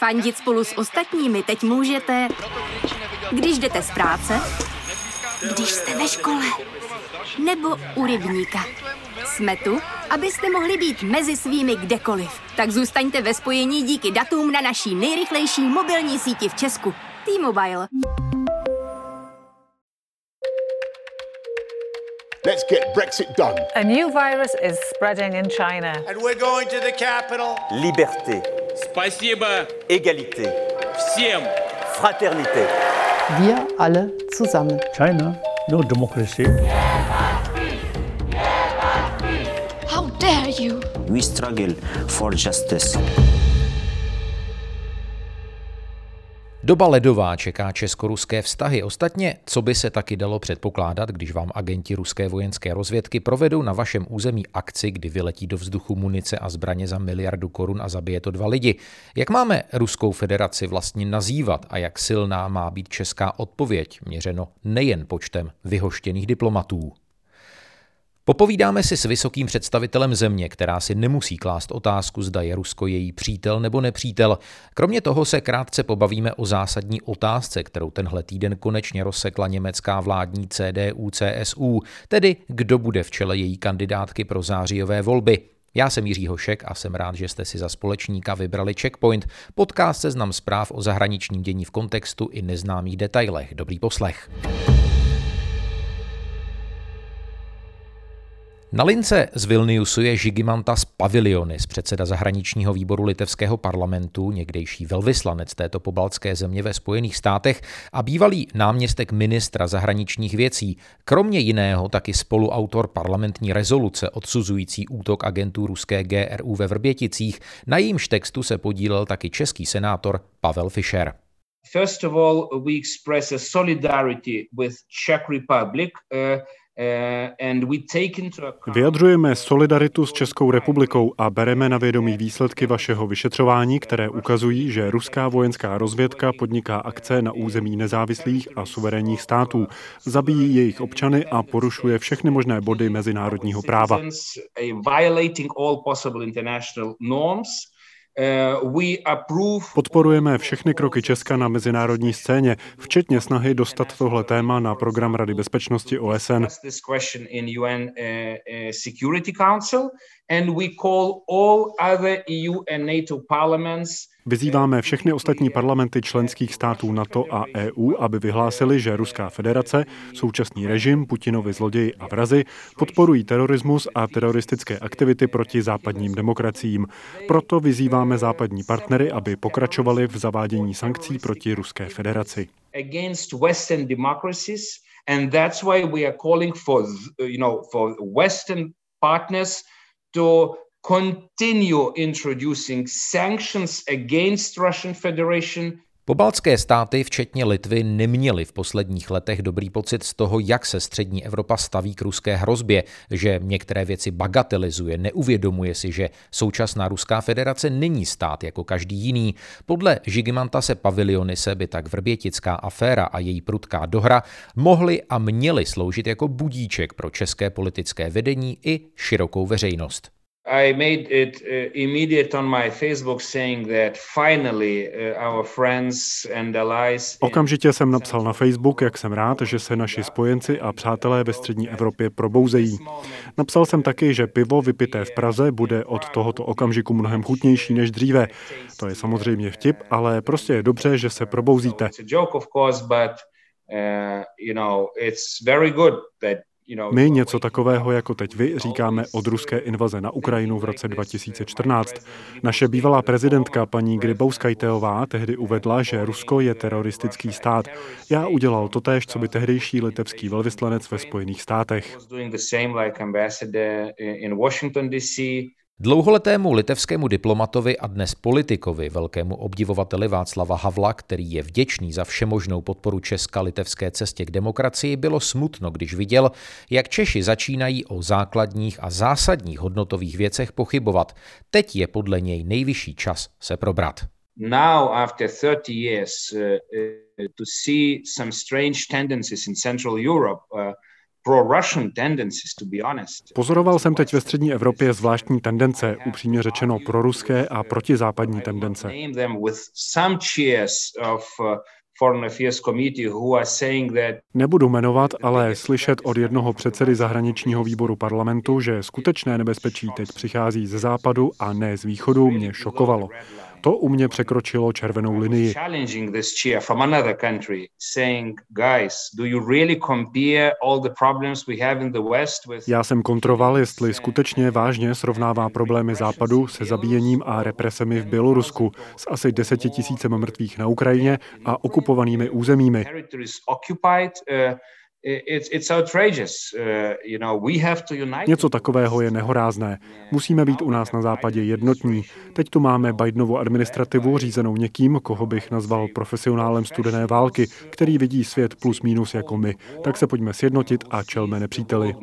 Fandit spolu s ostatními teď můžete, když jdete z práce, když jste ve škole, nebo u rybníka. Jsme tu, abyste mohli být mezi svými kdekoliv. Tak zůstaňte ve spojení díky datům na naší nejrychlejší mobilní síti v Česku. T-Mobile. Let's get Brexit done. A new virus is spreading in China. And we're going to the capital. Liberté. Спасибо Égalité. всем. Fraternité. Wir alle zusammen. China, no democracy. How dare you? We struggle for justice. Doba ledová čeká česko-ruské vztahy. Ostatně, co by se taky dalo předpokládat, když vám agenti ruské vojenské rozvědky provedou na vašem území akci, kdy vyletí do vzduchu munice a zbraně za miliardu korun a zabije to dva lidi. Jak máme Ruskou federaci vlastně nazývat a jak silná má být česká odpověď, měřeno nejen počtem vyhoštěných diplomatů? Popovídáme si s vysokým představitelem země, která si nemusí klást otázku, zda je Rusko její přítel nebo nepřítel. Kromě toho se krátce pobavíme o zásadní otázce, kterou tenhle týden konečně rozsekla německá vládní CDU-CSU, tedy kdo bude v čele její kandidátky pro zářijové volby. Já jsem Jiří Hošek a jsem rád, že jste si za společníka vybrali Checkpoint, podcast seznam zpráv o zahraničním dění v kontextu i neznámých detailech. Dobrý poslech. Na lince z Vilniusu je Žigimantas Pavilionis, předseda zahraničního výboru litevského parlamentu, někdejší velvyslanec této pobaltské země ve Spojených státech a bývalý náměstek ministra zahraničních věcí. Kromě jiného taky spoluautor parlamentní rezoluce odsuzující útok agentů ruské GRU ve Vrběticích. Na jejímž textu se podílel taky český senátor Pavel Fischer. First of all, we express a solidarity with Czech Republic uh, Vyjadřujeme solidaritu s Českou republikou a bereme na vědomí výsledky vašeho vyšetřování, které ukazují, že ruská vojenská rozvědka podniká akce na území nezávislých a suverénních států, zabíjí jejich občany a porušuje všechny možné body mezinárodního práva. Uh, Podporujeme všechny kroky Česka na mezinárodní scéně, včetně snahy dostat tohle téma na program Rady bezpečnosti OSN. Vyzýváme všechny ostatní parlamenty členských států NATO a EU, aby vyhlásili, že Ruská federace, současný režim, Putinovi zloději a vrazy podporují terorismus a teroristické aktivity proti západním demokraciím. Proto vyzýváme západní partnery, aby pokračovali v zavádění sankcí proti Ruské federaci. And that's why we are calling for, you know, for Western partners to continue introducing sanctions against Russian Federation Pobaltské státy, včetně Litvy, neměly v posledních letech dobrý pocit z toho, jak se střední Evropa staví k ruské hrozbě, že některé věci bagatelizuje, neuvědomuje si, že současná Ruská federace není stát jako každý jiný. Podle Žigimanta se Pavilionise by tak vrbětická aféra a její prudká dohra mohly a měly sloužit jako budíček pro české politické vedení i širokou veřejnost. I made it uh, immediate on my Facebook saying that finally uh, our friends and allies Okamžitě jsem napsal na Facebook, jak jsem rád, že se naši spojenci a přátelé ve střední Evropě probouzejí. Napsal jsem taky, že pivo vypité v Praze bude od tohoto okamžiku mnohem chutnější než dříve. To je samozřejmě vtip, ale prostě je dobře, že se probouzíte. It's a joke of course, but uh, you know, it's very good that my něco takového jako teď vy říkáme od ruské invaze na Ukrajinu v roce 2014. Naše bývalá prezidentka paní Grybauskajteová tehdy uvedla, že Rusko je teroristický stát. Já udělal totéž, co by tehdejší litevský velvyslanec ve Spojených státech. Dlouholetému litevskému diplomatovi a dnes politikovi, velkému obdivovateli Václava Havla, který je vděčný za všemožnou podporu Česka litevské cestě k demokracii, bylo smutno, když viděl, jak Češi začínají o základních a zásadních hodnotových věcech pochybovat. Teď je podle něj nejvyšší čas se probrat. Now, after 30 years, uh, uh, to see some strange tendencies in Central Europe, uh, Pozoroval jsem teď ve střední Evropě zvláštní tendence, upřímně řečeno proruské a protizápadní tendence. Nebudu jmenovat, ale slyšet od jednoho předsedy zahraničního výboru parlamentu, že skutečné nebezpečí teď přichází ze západu a ne z východu, mě šokovalo. To u mě překročilo červenou linii. Já jsem kontroval, jestli skutečně vážně srovnává problémy Západu se zabíjením a represemi v Bělorusku s asi desetitisícem mrtvých na Ukrajině a okupovanými územími. Něco takového je nehorázné. Musíme být u nás na západě jednotní. Teď tu máme Bidenovu administrativu řízenou někým, koho bych nazval profesionálem studené války, který vidí svět plus minus jako my. Tak se pojďme sjednotit a čelme nepříteli.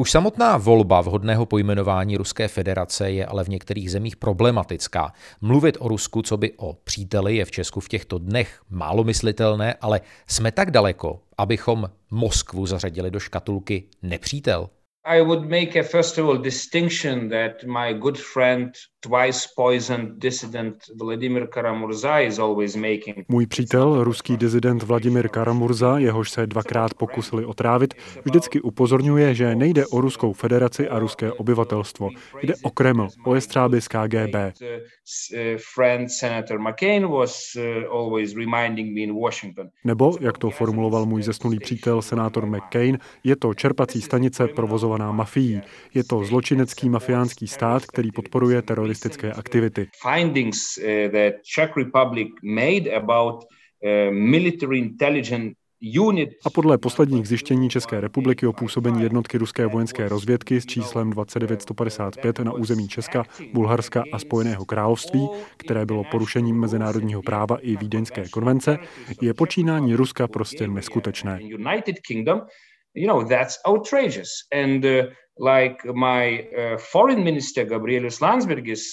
Už samotná volba vhodného pojmenování Ruské federace je ale v některých zemích problematická. Mluvit o Rusku, co by o příteli, je v Česku v těchto dnech málo myslitelné, ale jsme tak daleko, abychom Moskvu zařadili do škatulky nepřítel. I would make a first of all distinction that my good friend, twice poisoned dissident Vladimir Karamurza is always making. Můj přítel, ruský dizident Vladimir Karamurza, jehož se dvakrát pokusili otrávit, vždycky upozorňuje, že nejde o Ruskou federaci a ruské obyvatelstvo. Jde o Kreml, o jestřáby z KGB. Nebo, jak to formuloval můj zesnulý přítel, senátor McCain, je to čerpací stanice provozovaná mafií. Je to zločinecký mafiánský stát, který podporuje teroristické aktivity. Findings eh, that Czech Republic made about eh, military intelligence a podle posledních zjištění České republiky o působení jednotky ruské vojenské rozvědky s číslem 2955 na území Česka, Bulharska a Spojeného království, které bylo porušením mezinárodního práva i Vídeňské konvence, je počínání Ruska prostě neskutečné uh, uh,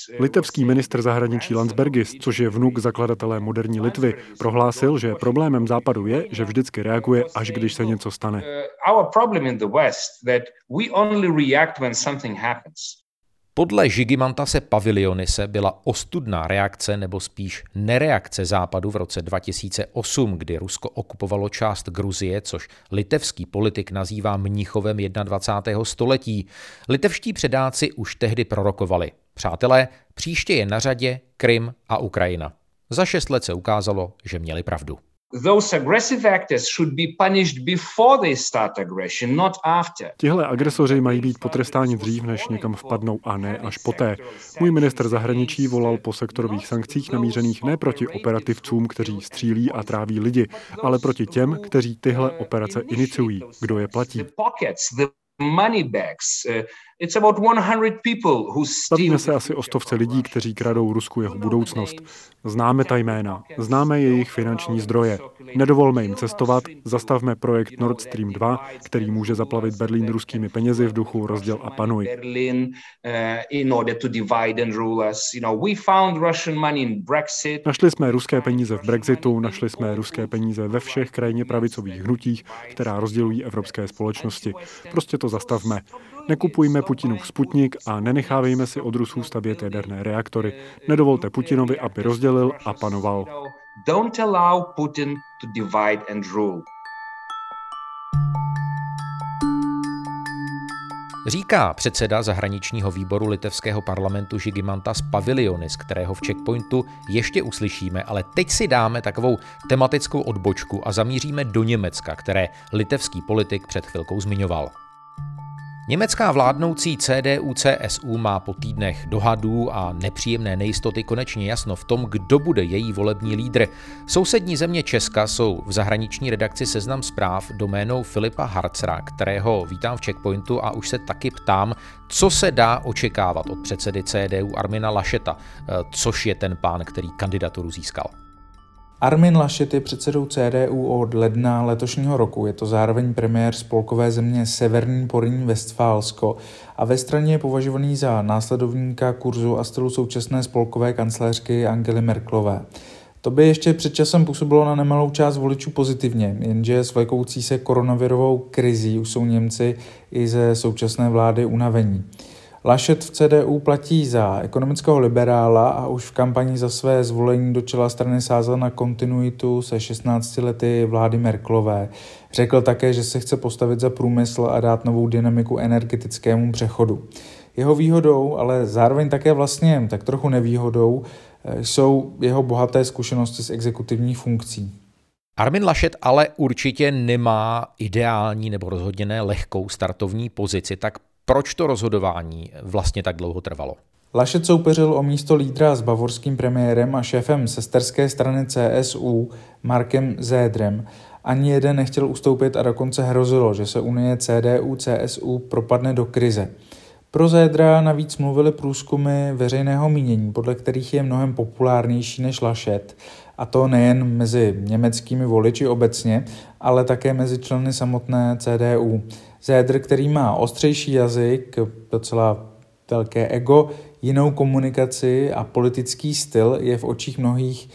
uh, Litevský ministr zahraničí Landsbergis, což je vnuk zakladatele moderní Litvy, prohlásil, že problémem západu je, že vždycky reaguje až když se něco stane. Podle Žigimantase Pavilionise byla ostudná reakce nebo spíš nereakce Západu v roce 2008, kdy Rusko okupovalo část Gruzie, což litevský politik nazývá mnichovem 21. století. Litevští předáci už tehdy prorokovali. Přátelé, příště je na řadě Krym a Ukrajina. Za šest let se ukázalo, že měli pravdu those aggressive actors should be punished before they start aggression, not after. Tihle agresoři mají být potrestáni dřív, než někam vpadnou a ne až poté. Můj minister zahraničí volal po sektorových sankcích namířených ne proti operativcům, kteří střílí a tráví lidi, ale proti těm, kteří tyhle operace iniciují. Kdo je platí? Money bags. Uh, it's about 100 people who Bavíme se asi o stovce lidí, kteří kradou Rusku jeho budoucnost. Známe ta jména, známe jejich finanční zdroje. Nedovolme jim cestovat, zastavme projekt Nord Stream 2, který může zaplavit Berlín ruskými penězi v duchu rozděl a panuj. Našli jsme ruské peníze v Brexitu, našli jsme ruské peníze ve všech krajně pravicových hnutích, která rozdělují evropské společnosti. Prostě to zastavme. Nekupujme Putinův Sputnik a nenechávejme si od Rusů stavět jaderné reaktory. Nedovolte Putinovi, aby rozdělil a panoval. Don't allow Putin to divide and rule. Říká předseda zahraničního výboru litevského parlamentu Žygimantas Pavilionis, kterého v checkpointu ještě uslyšíme, ale teď si dáme takovou tematickou odbočku a zamíříme do Německa, které litevský politik před chvilkou zmiňoval. Německá vládnoucí CDU-CSU má po týdnech dohadů a nepříjemné nejistoty konečně jasno v tom, kdo bude její volební lídr. Sousední země Česka jsou v zahraniční redakci Seznam zpráv doménou Filipa Harcera, kterého vítám v checkpointu a už se taky ptám, co se dá očekávat od předsedy CDU Armina Lašeta, eh, což je ten pán, který kandidaturu získal. Armin Laschet je předsedou CDU od ledna letošního roku. Je to zároveň premiér spolkové země Severní Porní Westfálsko a ve straně je považovaný za následovníka kurzu a stylu současné spolkové kancléřky Angely Merklové. To by ještě před časem působilo na nemalou část voličů pozitivně, jenže s vlekoucí se koronavirovou krizí už jsou Němci i ze současné vlády unavení. Laschet v CDU platí za ekonomického liberála a už v kampani za své zvolení do čela strany sázel na kontinuitu se 16 lety vlády Merklové. Řekl také, že se chce postavit za průmysl a dát novou dynamiku energetickému přechodu. Jeho výhodou, ale zároveň také vlastně tak trochu nevýhodou, eh, jsou jeho bohaté zkušenosti s exekutivní funkcí. Armin Laschet ale určitě nemá ideální nebo rozhodně ne lehkou startovní pozici, tak proč to rozhodování vlastně tak dlouho trvalo? Laschet soupeřil o místo lídra s bavorským premiérem a šéfem sesterské strany CSU Markem Zédrem. Ani jeden nechtěl ustoupit a dokonce hrozilo, že se Unie CDU-CSU propadne do krize. Pro Zédra navíc mluvili průzkumy veřejného mínění, podle kterých je mnohem populárnější než Laschet, a to nejen mezi německými voliči obecně, ale také mezi členy samotné CDU. Zédr, který má ostřejší jazyk, docela velké ego, jinou komunikaci a politický styl, je v očích mnohých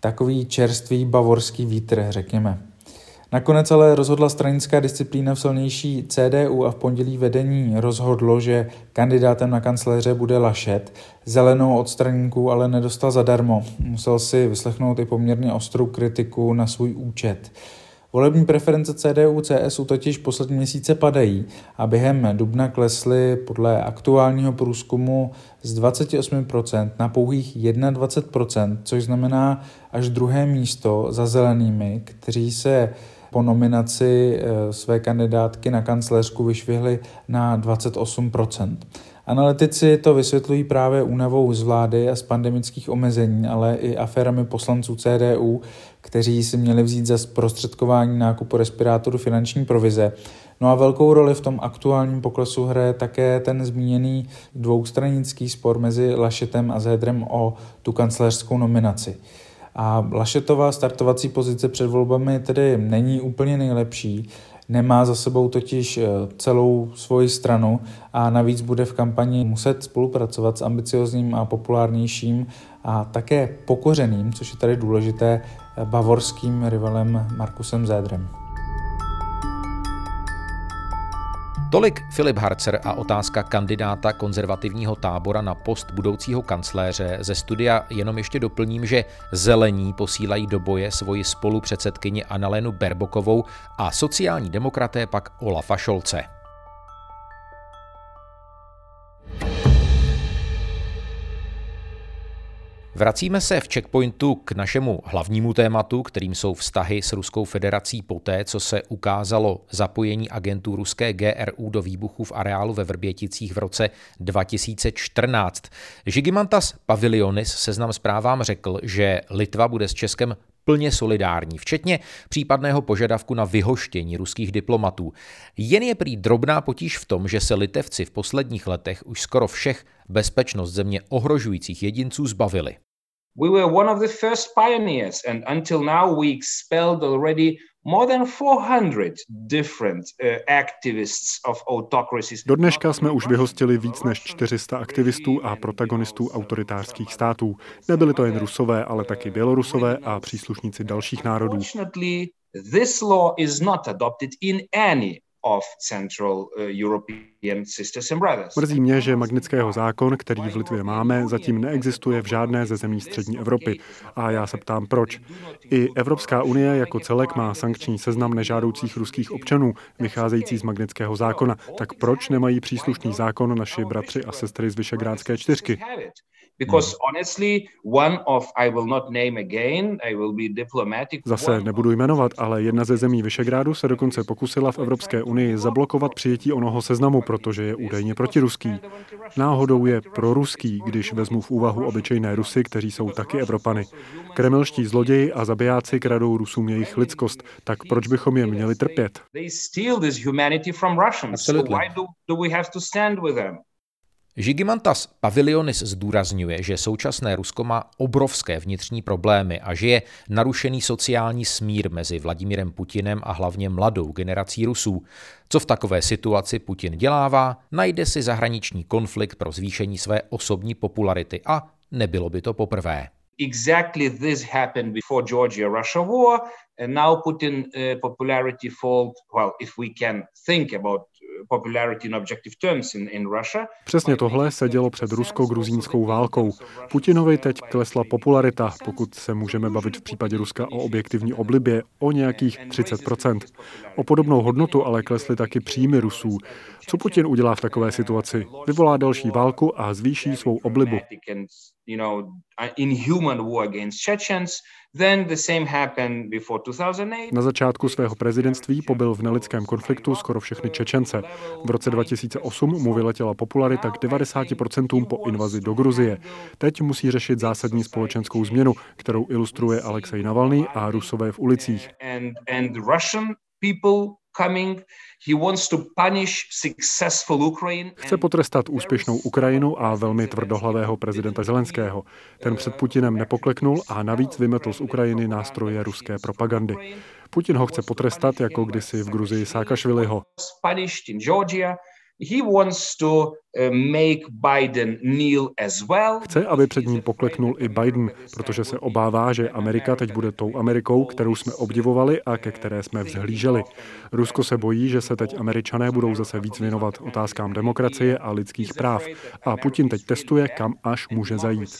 takový čerstvý bavorský vítr, řekněme. Nakonec ale rozhodla stranická disciplína v silnější CDU a v pondělí vedení rozhodlo, že kandidátem na kancléře bude Lašet. Zelenou od straníků ale nedostal zadarmo. Musel si vyslechnout i poměrně ostrou kritiku na svůj účet. Volební preference CDU CSU totiž poslední měsíce padají a během dubna klesly podle aktuálního průzkumu z 28% na pouhých 21%, což znamená až druhé místo za zelenými, kteří se po nominaci eh, své kandidátky na kancléřku vyšvihli na 28%. Analytici to vysvětlují právě únavou z vlády a z pandemických omezení, ale i aférami poslanců CDU, kteří si měli vzít za zprostředkování nákupu respirátoru finanční provize. No a velkou roli v tom aktuálním poklesu hraje také ten zmíněný dvoustranický spor mezi Lašetem a Zédrem o tu kancléřskou nominaci. A Lašetová startovací pozice před volbami tedy není úplně nejlepší, nemá za sebou totiž eh, celou svoji stranu a navíc bude v kampani muset spolupracovat s ambiciozním a populárnějším a také pokořeným, což je tady důležité, eh, bavorským rivalem Markusem Zédrem. Tolik Filip Harcer a otázka kandidáta konzervativního tábora na post budoucího kancléře. Ze studia jenom ještě doplním, že zelení posílají do boje svoji spolupředsedkyni Annalenu Berbokovou a sociální demokraté pak Olafa Šolce. Vracíme se v checkpointu k našemu hlavnímu tématu, kterým jsou vztahy s Ruskou federací poté, co se ukázalo zapojení agentů ruské GRU do výbuchu v areálu ve Vrběticích v roce 2014. Žigimantas Pavilionis seznam zprávám řekl, že Litva bude s Českem plně solidární, včetně případného požadavku na vyhoštění ruských diplomatů. Jen je prý drobná potíž v tom, že se litevci v posledních letech už skoro všech bezpečnost země ohrožujících jedinců zbavili. We were one of the first pioneers, and until now, we expelled already more than 400 different uh, activists of autocracies. Do dneška jsme už vyhostili víc než 400 aktivistů a protagonistů autoritářských států. Nebyli to jen Rusové, ale taky Bělorusové a příslušníci dalších národů. This law is not adopted in any uh. Mrzí mě, že Magnického zákon, který v Litvě máme, zatím neexistuje v žádné ze zemí střední Evropy. A já se ptám, proč. I Evropská unie jako celek má sankční seznam nežádoucích ruských občanů, vycházející z Magnického zákona. Tak proč nemají příslušný zákon naši bratři a sestry z Vyšegrádské čtyřky? Because honestly, one of I will not name again, I will be diplomatic. Zase nebudu jmenovat, ale jedna ze zemí Vyšegrádu se dokonce pokusila v Evropské unii zablokovat přijetí onoho seznamu, protože je údajně protiruský. Náhodou je proruský, když vezmu v úvahu obyčejné Rusy, kteří jsou taky Evropany. Kremlští zloději a zabijáci kradou Rusům jejich lidskost, tak proč bychom je měli trpět? Absolutně. Žigimantas Pavilionis zdůrazňuje, že současné Rusko má obrovské vnitřní problémy a že je narušený sociální smír mezi Vladimírem Putinem a hlavně mladou generací Rusů. Co v takové situaci Putin dělává, najde si zahraniční konflikt pro zvýšení své osobní popularity a nebylo by to poprvé. Exactly this happened before Georgia-Russia war, and now Putin uh, popularity fall. Well, if we can think about Přesně tohle se dělo před rusko-gruzínskou válkou. Putinovi teď klesla popularita, pokud se můžeme bavit v případě Ruska o objektivní oblibě, o nějakých 30%. O podobnou hodnotu ale klesly taky příjmy Rusů. Co Putin udělá v takové situaci? Vyvolá další válku a zvýší svou oblibu. Na začátku svého prezidentství pobyl v nelidském konfliktu skoro všechny Čečence. V roce 2008 mu vyletěla popularita k 90% po invazi do Gruzie. Teď musí řešit zásadní společenskou změnu, kterou ilustruje Alexej Navalny a Rusové v ulicích. Chce potrestat úspěšnou Ukrajinu a velmi tvrdohlavého prezidenta Zelenského. Ten před Putinem nepokleknul a navíc vymetl z Ukrajiny nástroje ruské propagandy. Putin ho chce potrestat jako kdysi v Gruzii Sákašviliho. He wants to uh, make Biden kneel as well. Chce, aby před ním pokleknul i Biden, protože se obává, že Amerika teď bude tou Amerikou, kterou jsme obdivovali a ke které jsme vzhlíželi. Rusko se bojí, že se teď Američané budou zase víc věnovat otázkám demokracie a lidských práv. A Putin teď testuje, kam až může zajít.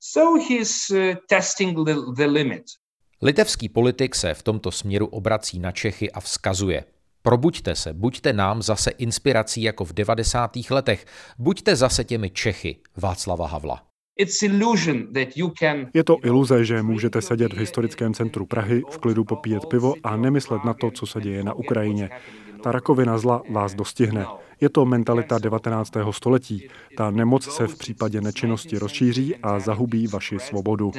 So he's uh, testing the, the limit. Litevský politik se v tomto směru obrací na Čechy a vzkazuje. Probuďte se, buďte nám zase inspirací jako v 90. letech, buďte zase těmi Čechy Václava Havla. Je to iluze, že můžete sedět v historickém centru Prahy, v klidu popíjet pivo a nemyslet na to, co se děje na Ukrajině. Ta rakovina zla vás dostihne. Je to mentalita 19. století. Ta nemoc se v případě nečinnosti rozšíří a zahubí vaši svobodu.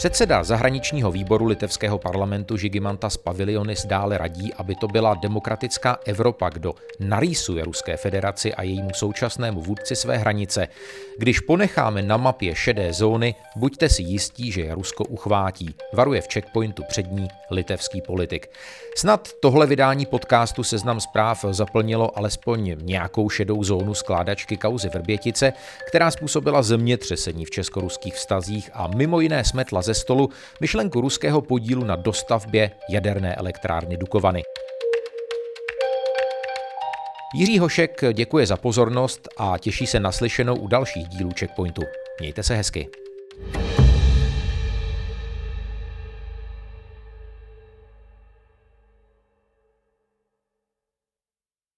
Předseda zahraničního výboru litevského parlamentu Žygimantas Pavilionis dále radí, aby to byla demokratická Evropa, kdo narýsuje Ruské federaci a jejímu současnému vůdci své hranice. Když ponecháme na mapě šedé zóny, buďte si jistí, že je Rusko uchvátí, varuje v checkpointu přední litevský politik. Snad tohle vydání podcastu Seznam zpráv zaplnilo alespoň nějakou šedou zónu skládačky kauzy Vrbětice, která způsobila zemětřesení v česko-ruských vztazích a mimo jiné smetla ze stolu myšlenku ruského podílu na dostavbě jaderné elektrárny Dukovany. Jiří Hošek děkuje za pozornost a těší se naslyšenou u dalších dílů Checkpointu. Mějte se hezky.